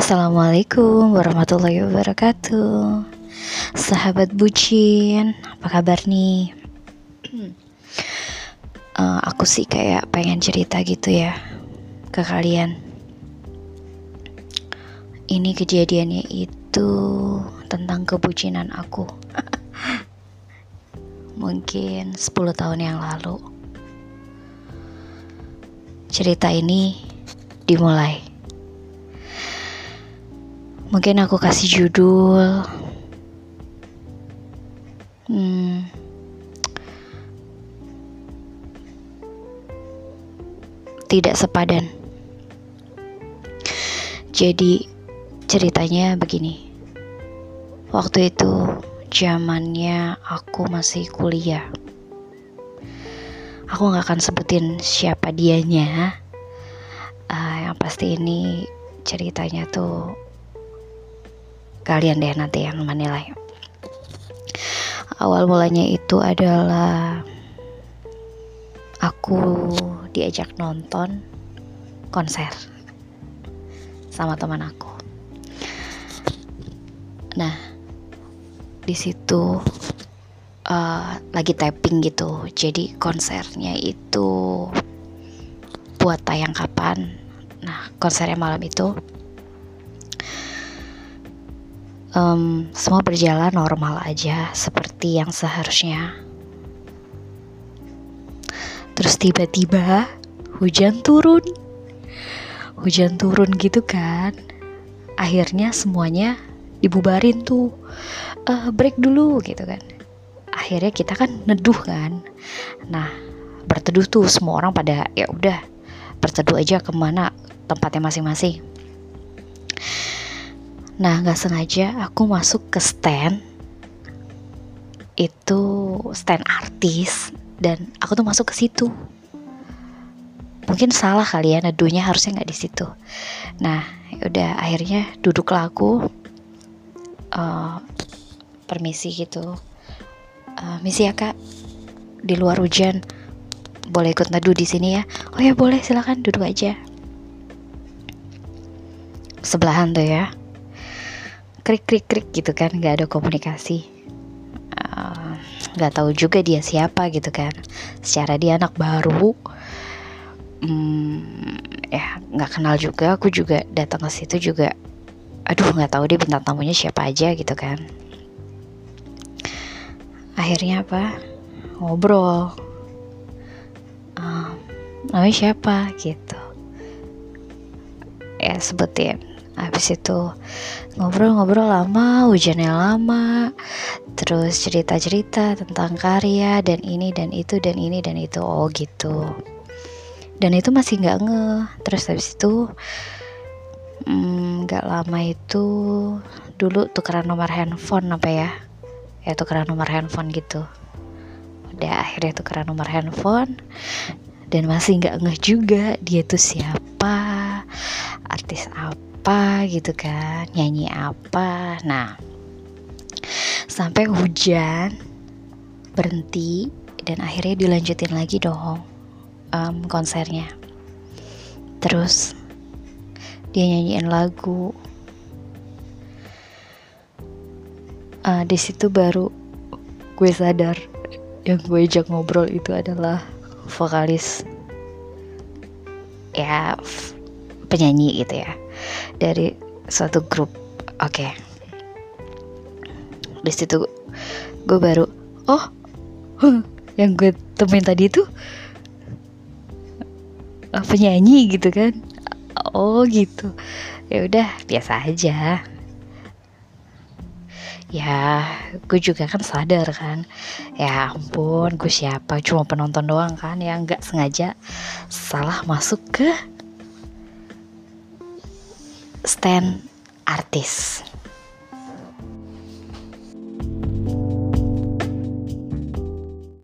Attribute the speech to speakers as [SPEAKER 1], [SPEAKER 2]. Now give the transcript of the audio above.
[SPEAKER 1] Assalamualaikum warahmatullahi wabarakatuh. Sahabat bucin Apa kabar nih? uh, aku sih kayak pengen cerita gitu ya Ke kalian. Ini kejadiannya itu Tentang kebucinan aku. Mungkin 10 tahun yang lalu. Cerita ini dimulai Mungkin aku kasih judul. Hmm, Tidak sepadan. Jadi ceritanya begini. Waktu itu zamannya aku masih kuliah. Aku gak akan sebutin siapa dianya. Uh, Yang pasti ini ceritanya tuh kalian deh nanti yang menilai. Awal mulanya itu adalah aku diajak nonton konser sama teman aku. Nah di situ uh, lagi tapping gitu. Jadi konsernya itu buat tayang kapan? Nah konsernya malam itu um, semua berjalan normal aja seperti yang seharusnya. Terus tiba-tiba hujan turun. Hujan turun gitu kan. Akhirnya semuanya dibubarin tuh. Uh, break dulu gitu kan. Akhirnya kita kan neduh kan. Nah, berteduh tuh semua orang pada ya udah berteduh aja ke mana tempatnya masing-masing Nah, nggak sengaja aku masuk ke stand itu stand artis dan aku tuh masuk ke situ. Mungkin salah kali ya, neduhnya harusnya nggak di situ. Nah, ya udah akhirnya duduklah aku uh, permisi gitu. Uh, misi ya kak, di luar hujan boleh ikut neduh di sini ya? Oh ya boleh, silakan duduk aja. Sebelahan tuh ya krik krik krik gitu kan nggak ada komunikasi. Nggak uh, tahu juga dia siapa gitu kan. Secara dia anak baru hmm, ya nggak kenal juga. Aku juga datang ke situ juga aduh nggak tahu dia bintang tamunya siapa aja gitu kan. Akhirnya apa? Ngobrol. Uh, namanya siapa? Gitu. Ya sebutin habis itu ngobrol-ngobrol lama hujannya lama terus cerita-cerita tentang karya dan ini dan itu dan ini dan itu. Oh gitu. Dan itu masih nggak nge. Terus habis itu mm, nggak mm, lama itu dulu tukeran nomor handphone apa ya? Ya tukeran nomor handphone gitu. Udah akhirnya tukeran nomor handphone. Dan masih nggak ngeh juga dia tuh siapa? Artis apa apa gitu kan nyanyi apa. Nah sampai hujan berhenti dan akhirnya dilanjutin lagi dong um, konsernya. Terus dia nyanyiin lagu. Uh, di situ baru gue sadar yang gue ajak ngobrol itu adalah vokalis ya penyanyi gitu ya dari suatu grup. Oke. Okay. di situ gue baru oh yang gue temuin tadi itu uh, penyanyi gitu kan? Oh gitu. Ya udah biasa aja. Ya gue juga kan sadar kan. Ya ampun gue siapa? Cuma penonton doang kan yang nggak sengaja salah masuk ke stand artis